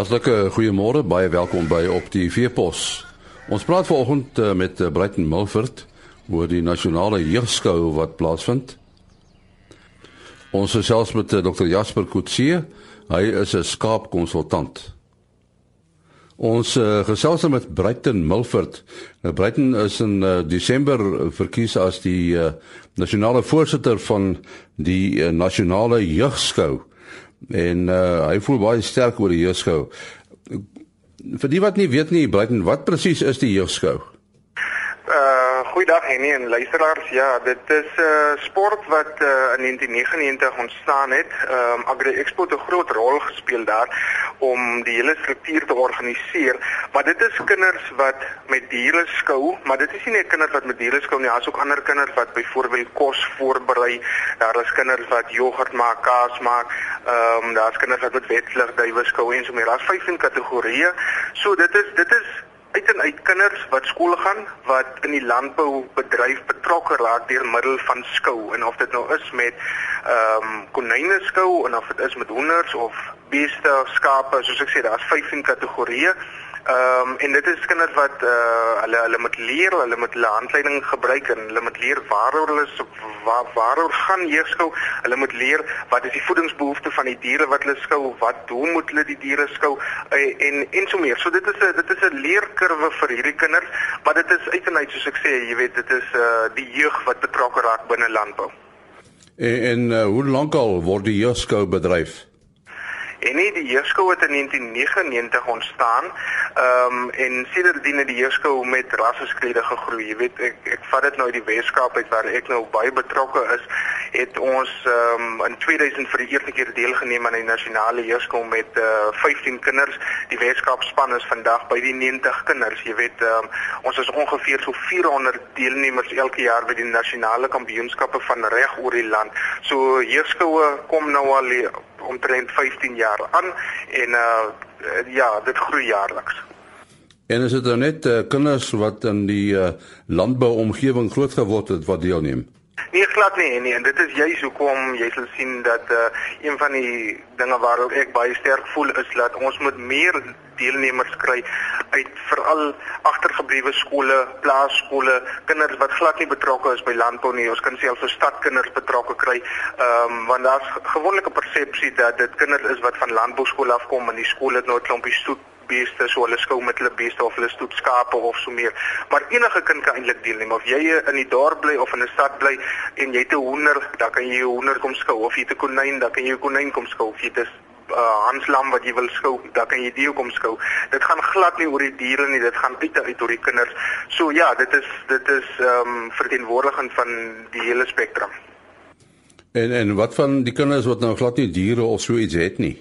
Hartlike goeiemôre, baie welkom by op die Veepos. Ons praat vanoggend uh, met uh, Bruiten Milford oor die nasionale jeugskou wat plaasvind. Ons is selfs met uh, Dr Jasper Kutsie. Hy is 'n skaapkonsultant. Ons uh, gesels met Bruiten Milford. Nou Bruiten is in uh, Desember verkies as die uh, nasionale voorsitter van die uh, nasionale jeugskou en uh, hy voel baie sterk oor die jeugskou. Vir die wat nie weet nie, Brighton, wat presies is die jeugskou? Uh goeiedag Henny en luisteraars. Ja, dit is 'n uh, sport wat uh, in 1999 ontstaan het. Ehm um, Agri Expo het 'n groot rol gespeel daar om die hele struktuur te organiseer, maar dit is kinders wat met diere skou, maar dit is nie net kinders wat met diere skou nie, daar's ook ander kinders wat byvoorbeeld kos voorberei. Daar is kinders wat jogurt maak, kaas maak. Ehm um, daar's kinders wat met wedloop, duiwe skou en so meer. Daar's 15 kategorieë. So dit is dit is uit en uit kinders wat skool gaan wat in die landboubedryf betrokke raak deur middel van skou en of dit nou is met ehm um, konyne skou en of dit is met hoenders of beeste of skape soos ek sê daar's 15 kategorieë Ehm um, en dit is kinders wat uh hulle hulle moet leer, hulle moet hulle handleiding gebruik en hulle moet leer waaroor hulle waar waaroor gaan jeugskou. Hulle moet leer wat is die voedingsbehoeftes van die diere wat hulle skou, wat hoe moet hulle die diere skou uh, en en so meer. So dit is 'n dit is 'n leerkurwe vir hierdie kinders, maar dit is uit en uit soos ek sê, jy weet, dit is uh die jeug wat betrokke raak binne landbou. En, en uh, hoe lank al word die jeugskou bedryf? En nie die jeugskou het in 1999 ontstaan. Ehm um, en sedertdien het die jeugskou met rasseskrede gegroei. Jy weet ek ek vat dit nou uit die Weskaap uit waar ek nou baie betrokke is, het ons ehm um, in 2000 vir die eerste keer deelgeneem aan die nasionale jeugskou met uh, eh, 15 kinders. Die Weskaap span is vandag by die 90 kinders. Jy weet um, ons is ongeveer so 400 deelnemers elke jaar by die nasionale kampioenskappe van reg oor die land. So jeugskoue kom nou al omtrent 15 jaar aan en uh ja, dit groei jaarliks. En is dit nou net uh, kinders wat in die uh, landbouomgewing grootgeword het wat deelneem? Nee, glad nie nie en dit is juis hoekom jy sal sien dat uh, een van die dinge waaroor ek baie sterk voel is dat ons moet meer deelnemers kry uit veral agtergeblewe skole, plaaskole, kinders wat glad nie betrokke is by landbou nie. Ons kan selfs vir stadkinders betrokke kry. Ehm um, want daar's gewonderlike persepsie dat dit kinders is wat van landbouskole afkom en die skool het nou 'n klompie stoet beeste so hulle skou met hulle beeste of hulle stoet skape of so meer. Maar enige kind kan eintlik deelneem of jy in die dorp bly of in 'n stad bly en jy het 'n hoender, dan kan jy 'n hoender kom skou of jy het 'n konyn, dan kan jy 'n konyn kom skou of jy het 'n uh, hanslam wat jy wil skou, dan kan jy die kom skou. Dit gaan glad nie oor die diere nie, dit gaan uit uit oor die kinders. So ja, dit is dit is ehm um, verteenwoordiging van die hele spektrum. En en wat van die kinders wat nou glad nie diere of so iets het nie?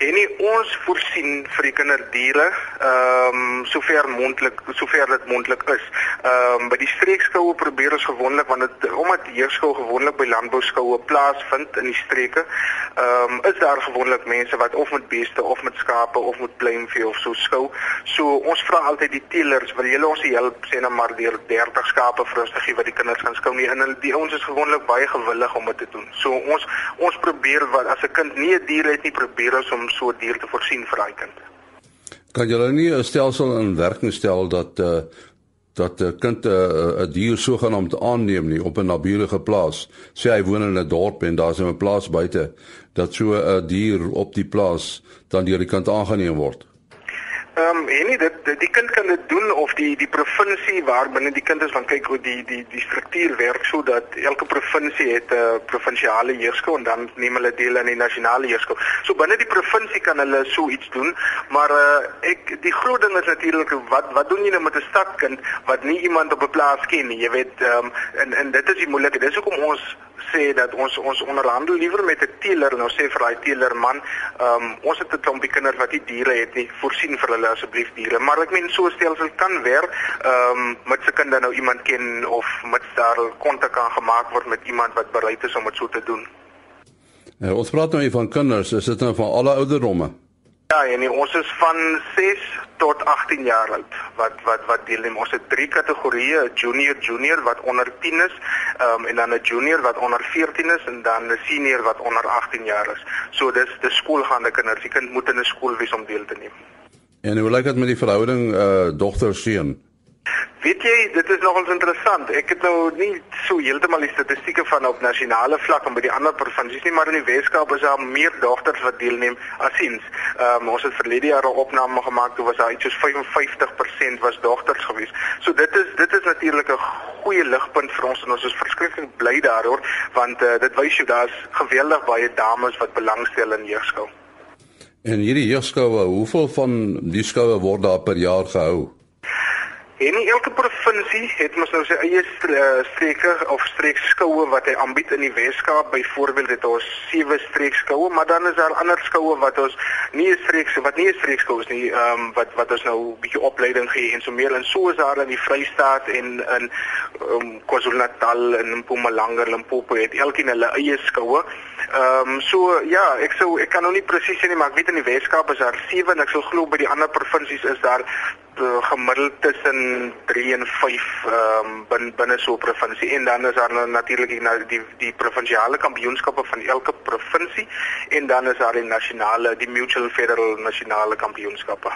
En nie ons voorsien vir die kinderdiere, ehm um, sover moontlik, sover dit moontlik is. Ehm um, by die streekskoue probeer ons gewoonlik want dit omdat jeugskou gewoonlik by landbouskoue plaasvind in die streke, ehm um, is daar gewoonlik mense wat of met beeste of met skape of met pluimvee of so skou. So ons vra altyd die teelers, wil julle ons help sê net maar deur 30 skape vir ons te gee wat die kinders gaan skou nie en hulle die ouens is gewoonlik baie gewillig om dit te doen. So ons ons probeer wat as 'n kind nie 'n dier het nie, probeer ons om so dier te voorsien vir daai kind. Kan jy hulle nie 'n stelsel in werking stel dat uh dat 'n kind 'n uh, dier sogenaamd aanneem nie op 'n naburige plaas. Sê hy woon in 'n dorp en daar's 'n plaas buite dat so 'n dier op die plaas dan deur die kind aangeneem word. Ehm um, en nie dit die kind kan dit doen of die die provinsie waar binne die kind is van kyk hoe die die die struktuur werk sodat elke provinsie het 'n uh, provinsiale jeugskou en dan neem hulle deel aan die nasionale jeugskou. So binne die provinsie kan hulle so iets doen, maar uh, ek die groot ding is natuurlik wat wat doen jy nou met 'n stadkind wat nie iemand op 'n plaas ken nie, jy weet ehm um, en en dit is die moeilike. Dis hoekom ons sê dat ons ons onderhandel liewer met 'n teeler nou sê vir daai teeler man, ehm um, ons het 'n klompie kinders wat nie diere het nie, voorsien vir hulle asseblief diere. Maar ek meen so stelsel kan werk, ehm um, met se kinders nou iemand ken of met daar kontak kan gemaak word met iemand wat bereid is om dit so te doen. Ja, ons praat nou hier van kinders, is dit nou van alle ouderdomme? Ja, en nie, ons is van 6 tot 18 jaar oud wat wat wat deelneem. Ons het drie kategorieë, junior junior wat onder 10 is, um, en dan 'n junior wat onder 14 is en dan 'n senior wat onder 18 jaar is. So dis dis skoolgaande kinders. Die kind moet in 'n skool wees om deel te neem. En hoe lyk dit met die verhouding uh dogter seun? Weet jy, dit is nogals interessant. Ek het nou nie so heeltemal die statistieke van op nasionale vlak en by die ander provinsies nie, maar in die Weskaap is daar meer dogters wat deelneem as seuns. Ehm um, ons het verlede jaar 'n opname gemaak, toe was daar iets soos 55% was dogters gewees. So dit is dit is natuurlik 'n goeie ligpunt vir ons en ons is verskriklik bly daaroor want uh, dit wys jou daar's geweldig baie dames wat belangstel in jeugskou. En hierdie jeugskoue, hoeveel van die skoue word daar per jaar gehou? En nie elke provinsie het mos nou sy eie eh, streke of streekskoue wat hy aanbied in die Weskaap. Byvoorbeeld het ons sewe streekskoue, maar dan is daar ander skoue wat ons nie 'n streek wat nie 'n streekskoue is nie, ehm um, wat wat ons nou 'n bietjie opleiding gee en so meer en so is daar in die Vrystaat en in um, KwaZulu-Natal en Mpumalanga, Limpopo het elkeen hulle eie skoue. Ehm um, so ja, ek sou ek kan nou nie presies sê nie, maar ek weet in die Weskaap is daar sewe en ek sou glo by die ander provinsies is daar uh, gemiddeld tussen 3 en 5 ehm um, bin, binne so 'n provinsie en dan is daar nou natuurlik die die die provinsiale kampioenskappe van elke provinsie en dan is daar die nasionale die mutual federal nasionale kampioenskappe.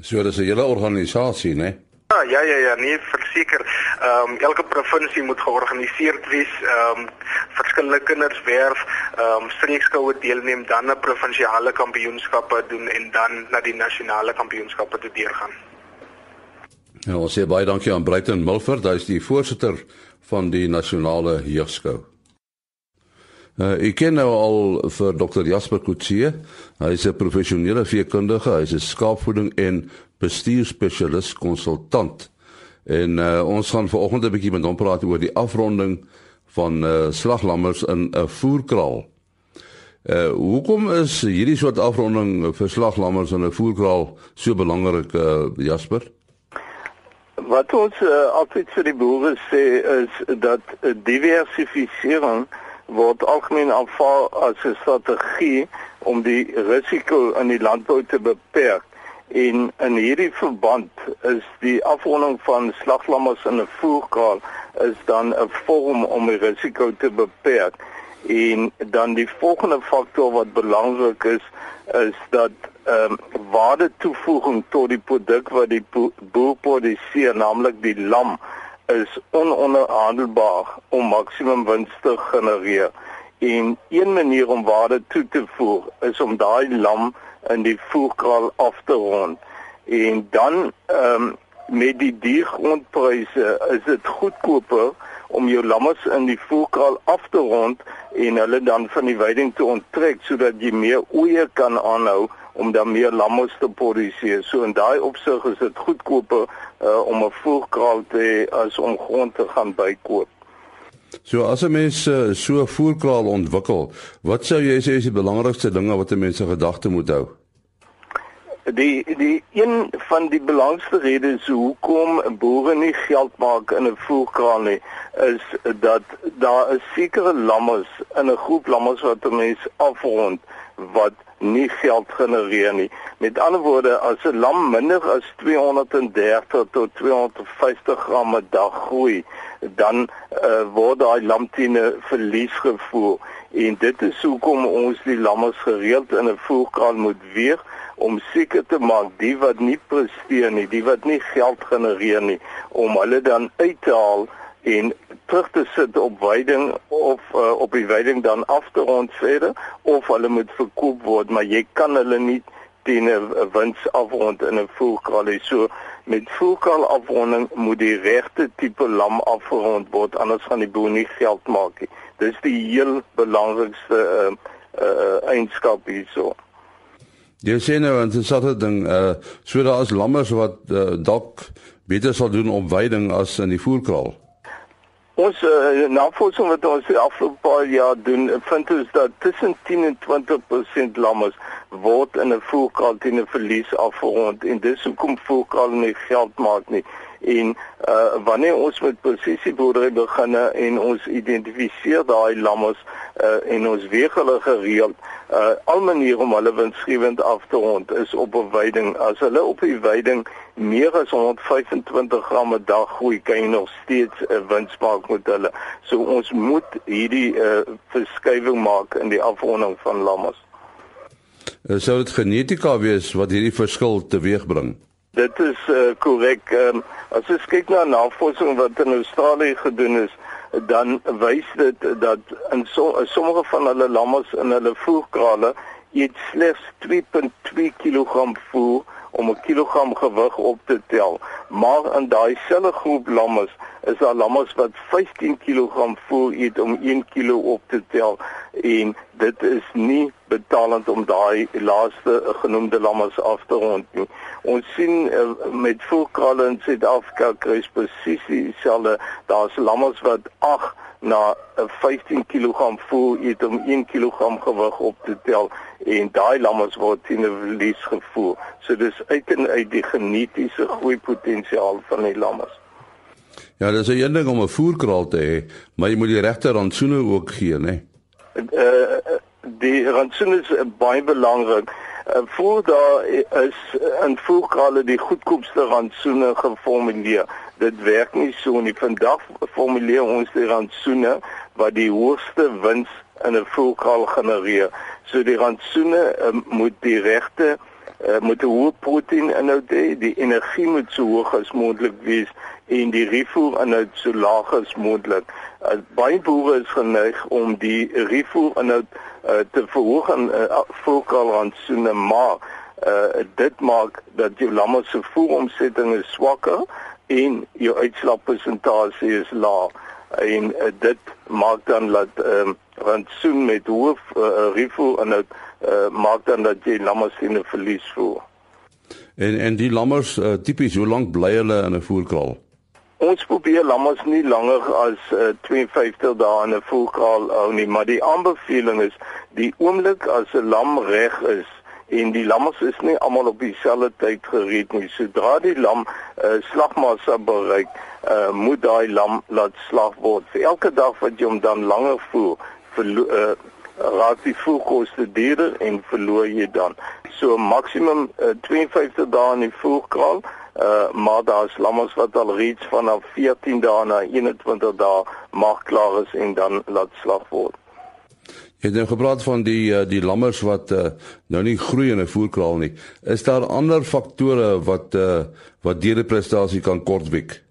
So dis 'n hele organisasie, né? Ja, ja, ja, ja, nee, verseker. Ehm um, elke provinsie moet georganiseerd wees. Ehm um, verskillende kinders werf, ehm um, streekskoue deelneem, dan 'n provinsiale kampioenskappe doen en dan na die nasionale kampioenskappe toe deurgaan. Ja, ons sê baie dankie aan Bruiten Milford, hy is die voorsitter van die nasionale jeugskou. Uh, ek ken nou al vir Dr Jasper Kutsie. Hy is 'n professionele veekundige, hy is 'n skaapvoeding en bestuurspesialis konsultant. En uh, ons gaan vanoggend 'n bietjie met hom praat oor die afronding van uh, slaglammers in 'n voerkraal. Uh, hoekom is hierdie soort afronding vir slaglammers in 'n voerkraal so belangrik, uh, Jasper? Wat ons uh, altyd vir die boere sê is dat uh, diversifisering word algemeen aanvaar as 'n strategie om die risiko in die landbou te beperk. En in hierdie verband is die afronding van slaglammers in 'n voerkraal is dan 'n vorm om die risiko te beperk. En dan die volgende faktor wat belangrik is is dat ehm um, waarde toevoeging tot die produk wat die boer produseer, naamlik die lam, is ononderhandelbaar om maksimum wins te genereer. En een manier om waarde toe te voeg is om daai lam in die voerkraal af te rond. En dan ehm um, met die diergrondpryse is dit goedkoper om jou lammes in die voerkraal af te rond en hulle dan van die weiding te onttrek sodat jy meer oeye kan aanhou om dan meer lammes te produseer. So in daai opsig is dit goedkoper uh, om 'n voerkraal te hê as om grond te gaan bykoop. So as 'n mens uh, so 'n voerkraal ontwikkel, wat sou jy sê is die belangrikste dinge wat 'n mens se gedagte moet hou? Die die een van die belangrikste redes hoekom boere nie geld maak in 'n voerkraal nie, is dat daar 'n sekere lammes in 'n groep lammes wat 'n mens afrond wat nie geld genereer nie. Met ander woorde, as 'n lam minder as 230 tot 250 gram 'n dag groei, dan uh, word daai lamtiene verlies gevoer en dit is hoekom ons die lammes gereeld in 'n voerkraal moet weeg om seker te maak die wat nie presteer nie, die wat nie geld genereer nie, om hulle dan uit te haal en terug te sit op veiding of uh, op die veiding dan af te rond verder of hulle moet verkoop word maar jy kan hulle nie teen 'n wins afrond in 'n voerkraal hê. So met voerkraal afronding moet die regte tipe lam afgerond word anders gaan die boer nie geld maak nie. Dis die heel belangrikste uh, uh, eienskap hierso Jy sien nou 'n interessante ding uh so daar is lammers wat uh, dalk beter sal doen op veiding as in die voerkraal. Ons uh, navorsing wat ons die afgelope paar jaar doen, vind ons dat tussen 10 en 20% lammes word in 'n voerkraal teen 'n verlies afgerond. En dis hoekom voerkraal nie geld maak nie en uh, wanneer ons met presisieboerdery begin en ons identifiseer daai lammers uh, en ons weeg hulle gereeld uh, al maniere om hulle winsgewend af te rond is op 'n veiding as hulle op die veiding meer as 125 gram 'n dag groei kan jy nog steeds 'n uh, wins maak met hulle. So ons moet hierdie uh, verskywing maak in die afronding van lammers. Sou dit genetika wees wat hierdie verskil teweegbring Dit is korrek. Uh, um, as jy kyk na navorsing wat in Australië gedoen is, dan wys dit dat in so, sommige van hulle lammes in hulle voerkrale eet slegs 2.2 kg voer om 'n kilogram gewig op te tel. Maar in daai selfde groep lammes is daar lammes wat 15 kg voer eet om 1 kg op te tel en dit is nie betalend om daai laaste genoemde lammes af te rond nie. Ons sien uh, met voerkrale in Suid-Afrika kry presies dieselfde. Daar's lammes wat 8 na 15 kg voer eet om 1 kg gewig op te tel en daai lammes word teen 'n verlies gevoer. So dis uit en uit die genetiese groei potensiaal van die lammes. Ja, dis 'n een ding om 'n voerkraal te hê, maar jy moet die regte rantsoene ook gee, né? Uh die rantsoene is baie belangrik. Uh, voor daar is in voerkrale die goedkoopste rantsoene geformuleer. Dit werk nie so nie. Vandag formuleer ons die rantsoene wat die hoogste wins in 'n voerkraal genereer. So die rantsoene uh, moet die regte uh, moet 'n hoë proteïninhoud hê, die energie moet so hoog as moontlik wees en die refoer inhoud so laag as moontlik. Uh, baie boere is geneig om die refoer inhoud uh, te verhoog in uh, voerkraalrantsoene, maar uh, dit maak dat jou lamme se voeromsetting is swakker en jou uitslagpersentasie is laag en uh, dit maak dan dat um, rantsoen met hoë uh, refoer inhoud uh, maak dan dat jy lamme sien 'n verlies voer. En en die lammers uh, tipies hoe lank bly hulle in 'n voerkraal? Ons probeer lammers nie langer as uh, 52 dae in 'n voerkraal hou nie, maar die aanbeveling is die oomblik as 'n lam reg is en die lammers is nie almal op dieselfde tyd gereed nie. Sodra die lam uh, slagmassa bereik, uh, moet daai lam laat slag word. Vir elke dag wat jy hom dan langer voer, uh, raak die voerkoste duurder en verloor jy dan. So maksimum uh, 52 dae in die voerkraal, uh, maar daar's lammers wat al reeds vanaf 14 dae na 21 dae mag klaar is en dan laat slag word. Jy het nou gepraat van die uh, die lammers wat uh, nou nie groei in 'n voerkraal nie. Is daar ander faktore wat uh, wat diereprestasie kan kortwiek?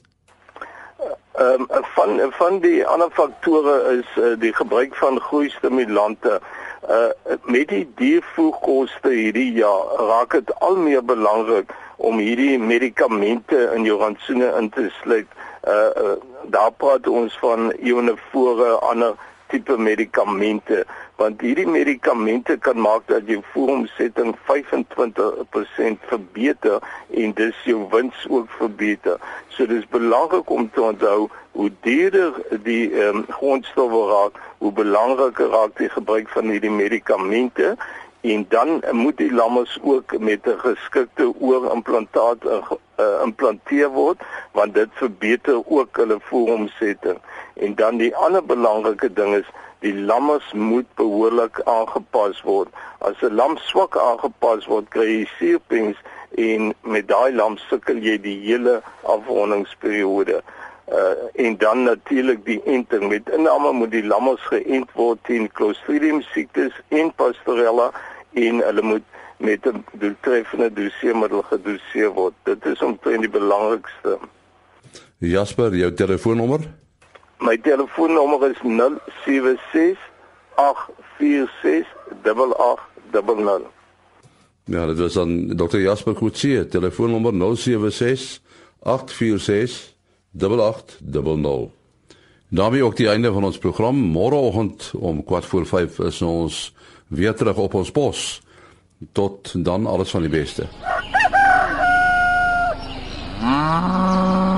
Ehm um, van van die ander faktore is uh, die gebruik van groeistimulante. Uh met die diervoerkoste hierdie jaar raak dit al meer belangrik om hierdie medikamente in jou rantsoene in te sluit. Uh, uh daar praat ons van ionefore ander tipe medikamente want hierdie medikamente kan maak dat jou voeromsetting 25% verbeter en dis jou wins ook verbeter. So dis belangrik om te onthou hoe duurder die ehm um, grondstowwe raak, hoe belangriker raak die gebruik van hierdie medikamente en dan moet die lammes ook met 'n geskikte oorimplantaat implanteer word want dit verbeter ook hulle voeromsetting. En dan die ander belangrike ding is die lammes moet behoorlik aangepas word. As 'n lam swak aangepas word, kry jy suurpings en met daai lam sukkel jy die hele afrondingsperiode. Uh, en dan natuurlik die enting met inname moet die lammes geënt word teen Clostridium siektes en Pasteurella en hulle moet met 'n doeltreffende doseermiddel gedoseer word. Dit is omtrent die belangrikste. Jasper, jou telefoonnommer? My telefoonnommer is 076 846 8800. Ja, dit was dan Dr. Jasper Kutsie, telefoonnommer 076 846 8800. daarmee ook die einde van ons program. Môreoggend om 4 voor 5 is ons weer terug op ons pos. Tot dan alles van die beste. Ah.